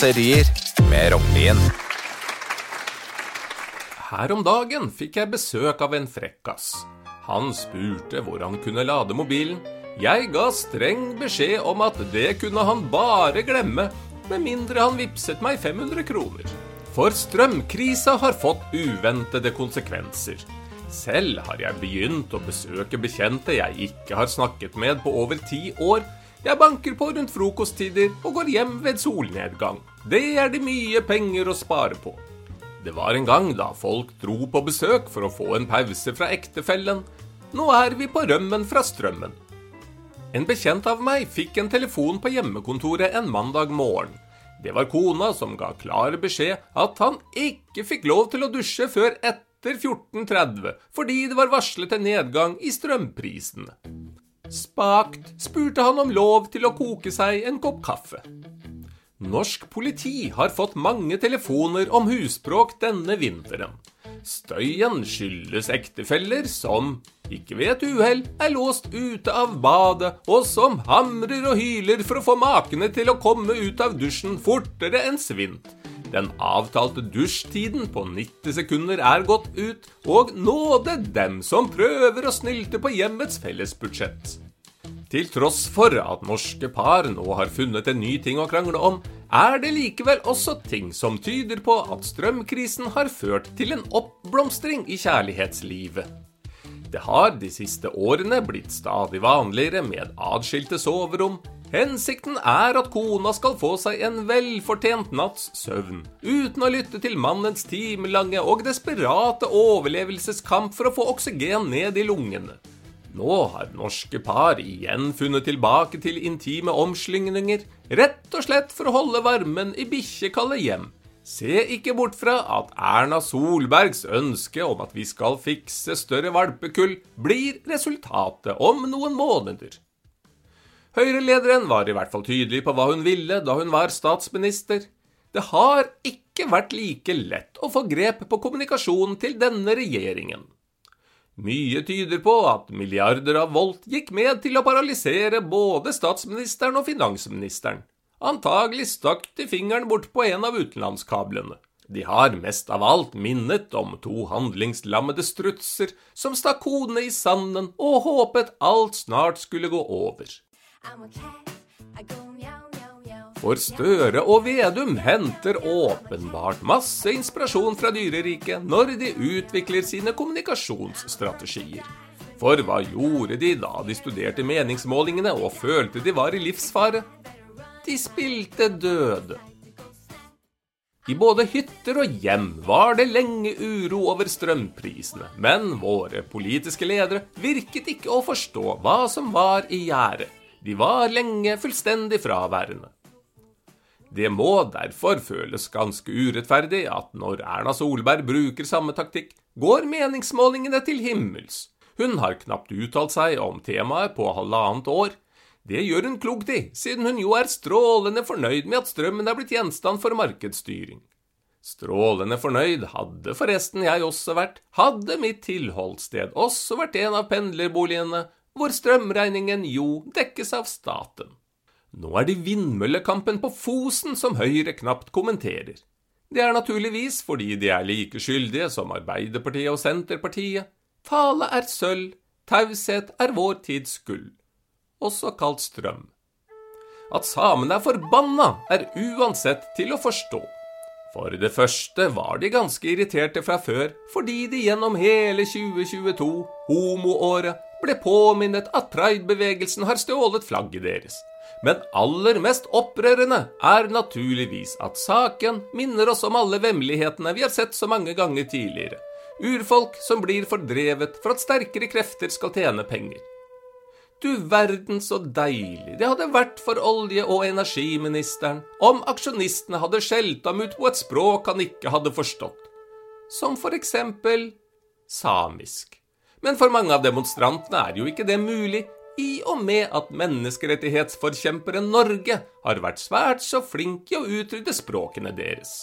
raserier med Rognlien. Her om dagen fikk jeg besøk av en frekkas. Han spurte hvor han kunne lade mobilen. Jeg ga streng beskjed om at det kunne han bare glemme, med mindre han vippset meg 500 kroner. For strømkrisa har fått uventede konsekvenser. Selv har jeg begynt å besøke bekjente jeg ikke har snakket med på over ti år. Jeg banker på rundt frokosttider og går hjem ved solnedgang. Det er det mye penger å spare på. Det var en gang da folk dro på besøk for å få en pause fra ektefellen. Nå er vi på rømmen fra strømmen. En bekjent av meg fikk en telefon på hjemmekontoret en mandag morgen. Det var kona som ga klar beskjed at han ikke fikk lov til å dusje før etter 14.30 fordi det var varslet en nedgang i strømprisene. Spakt spurte han om lov til å koke seg en kopp kaffe. Norsk politi har fått mange telefoner om husbråk denne vinteren. Støyen skyldes ektefeller som, ikke ved et uhell, er låst ute av badet, og som hamrer og hyler for å få makene til å komme ut av dusjen fortere enn svint. Den avtalte dusjtiden på 90 sekunder er gått ut, og nåde dem som prøver å snylte på hjemmets fellesbudsjett. Til tross for at norske par nå har funnet en ny ting å krangle om, er det likevel også ting som tyder på at strømkrisen har ført til en oppblomstring i kjærlighetslivet. Det har de siste årene blitt stadig vanligere med adskilte soverom. Hensikten er at kona skal få seg en velfortjent natts søvn, uten å lytte til mannens timelange og desperate overlevelseskamp for å få oksygen ned i lungene. Nå har norske par igjen funnet tilbake til intime omslingninger, rett og slett for å holde varmen i bikkjekalde hjem. Se ikke bort fra at Erna Solbergs ønske om at vi skal fikse større valpekull, blir resultatet om noen måneder. Høyre-lederen var i hvert fall tydelig på hva hun ville da hun var statsminister. Det har ikke vært like lett å få grep på kommunikasjonen til denne regjeringen. Mye tyder på at milliarder av volt gikk med til å paralysere både statsministeren og finansministeren. Antagelig stakk de fingeren bort på en av utenlandskablene. De har mest av alt minnet om to handlingslammede strutser som stakk hodene i sanden og håpet alt snart skulle gå over. For Støre og Vedum henter åpenbart masse inspirasjon fra dyreriket når de utvikler sine kommunikasjonsstrategier. For hva gjorde de da de studerte meningsmålingene og følte de var i livsfare? De spilte døde. I både hytter og hjem var det lenge uro over strømprisene, men våre politiske ledere virket ikke å forstå hva som var i gjære. De var lenge fullstendig fraværende. Det må derfor føles ganske urettferdig at når Erna Solberg bruker samme taktikk, går meningsmålingene til himmels. Hun har knapt uttalt seg om temaet på halvannet år. Det gjør hun klokt i, siden hun jo er strålende fornøyd med at strømmen er blitt gjenstand for markedsstyring. Strålende fornøyd hadde forresten jeg også vært, hadde mitt tilholdssted også vært en av pendlerboligene, hvor strømregningen jo dekkes av staten. Nå er det vindmøllekampen på Fosen som Høyre knapt kommenterer. Det er naturligvis fordi de er like skyldige som Arbeiderpartiet og Senterpartiet. Tale er sølv, taushet er vår tids gull. Også kalt strøm. At samene er forbanna, er uansett til å forstå. For det første var de ganske irriterte fra før fordi de gjennom hele 2022, homoåret, ble påminnet at pridebevegelsen har stjålet flagget deres. Men aller mest opprørende er naturligvis at saken minner oss om alle vemmelighetene vi har sett så mange ganger tidligere. Urfolk som blir fordrevet for at sterkere krefter skal tjene penger. Du verden så deilig det hadde vært for olje- og energiministeren om aksjonistene hadde skjelt ham ut på et språk han ikke hadde forstått. Som for eksempel samisk. Men for mange av demonstrantene er jo ikke det mulig, i og med at menneskerettighetsforkjemperen Norge har vært svært så flink i å utrydde språkene deres.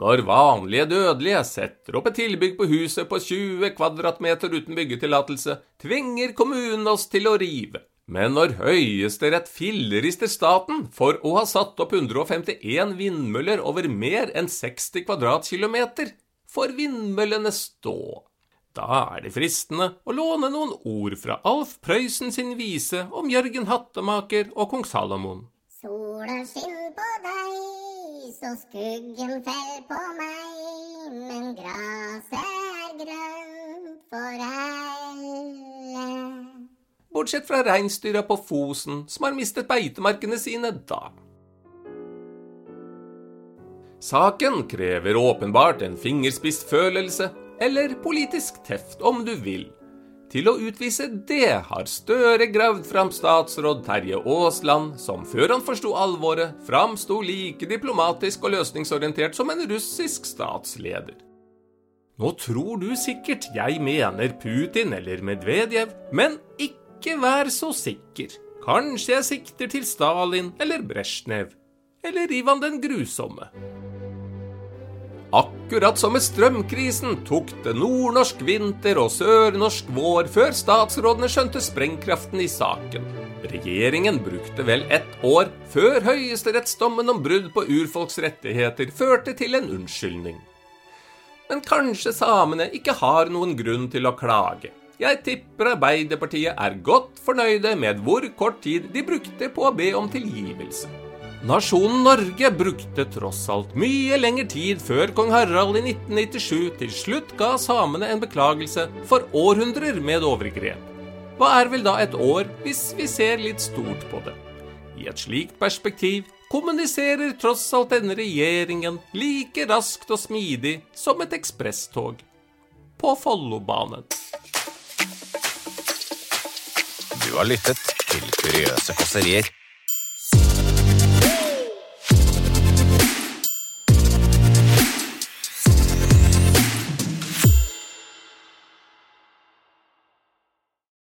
Når vanlige dødelige setter opp et tilbygg på huset på 20 kvadratmeter uten byggetillatelse, tvinger kommunen oss til å rive. Men når Høyesterett fillerister staten for å ha satt opp 151 vindmøller over mer enn 60 kvadratkilometer, får vindmøllene stå. Da er det fristende å låne noen ord fra Alf Prøysen sin vise om Jørgen Hattemaker og kong Salomon. Sola skinn på deg, så skuggen fell på meg, men graset er grønt for alle. Bortsett fra reinsdyra på Fosen, som har mistet beitemarkene sine da. Saken krever åpenbart en fingerspissfølelse, eller politisk teft, om du vil. Til å utvise det har Støre gravd fram statsråd Terje Aasland, som før han forsto alvoret, framsto like diplomatisk og løsningsorientert som en russisk statsleder. Nå tror du sikkert jeg mener Putin eller Medvedev, men ikke vær så sikker. Kanskje jeg sikter til Stalin eller Brezjnev. Eller Ivan den grusomme. Akkurat som med strømkrisen tok det nordnorsk vinter og sørnorsk vår før statsrådene skjønte sprengkraften i saken. Regjeringen brukte vel ett år før høyesterettsdommen om brudd på urfolks rettigheter førte til en unnskyldning. Men kanskje samene ikke har noen grunn til å klage. Jeg tipper Arbeiderpartiet er godt fornøyde med hvor kort tid de brukte på å be om tilgivelse. Nasjonen Norge brukte tross alt mye lengre tid før kong Harald i 1997 til slutt ga samene en beklagelse for århundrer med overgrep. Hva er vel da et år, hvis vi ser litt stort på det? I et slikt perspektiv kommuniserer tross alt denne regjeringen like raskt og smidig som et ekspresstog. På Follobanen. Du har lyttet til Kuriøse kåserier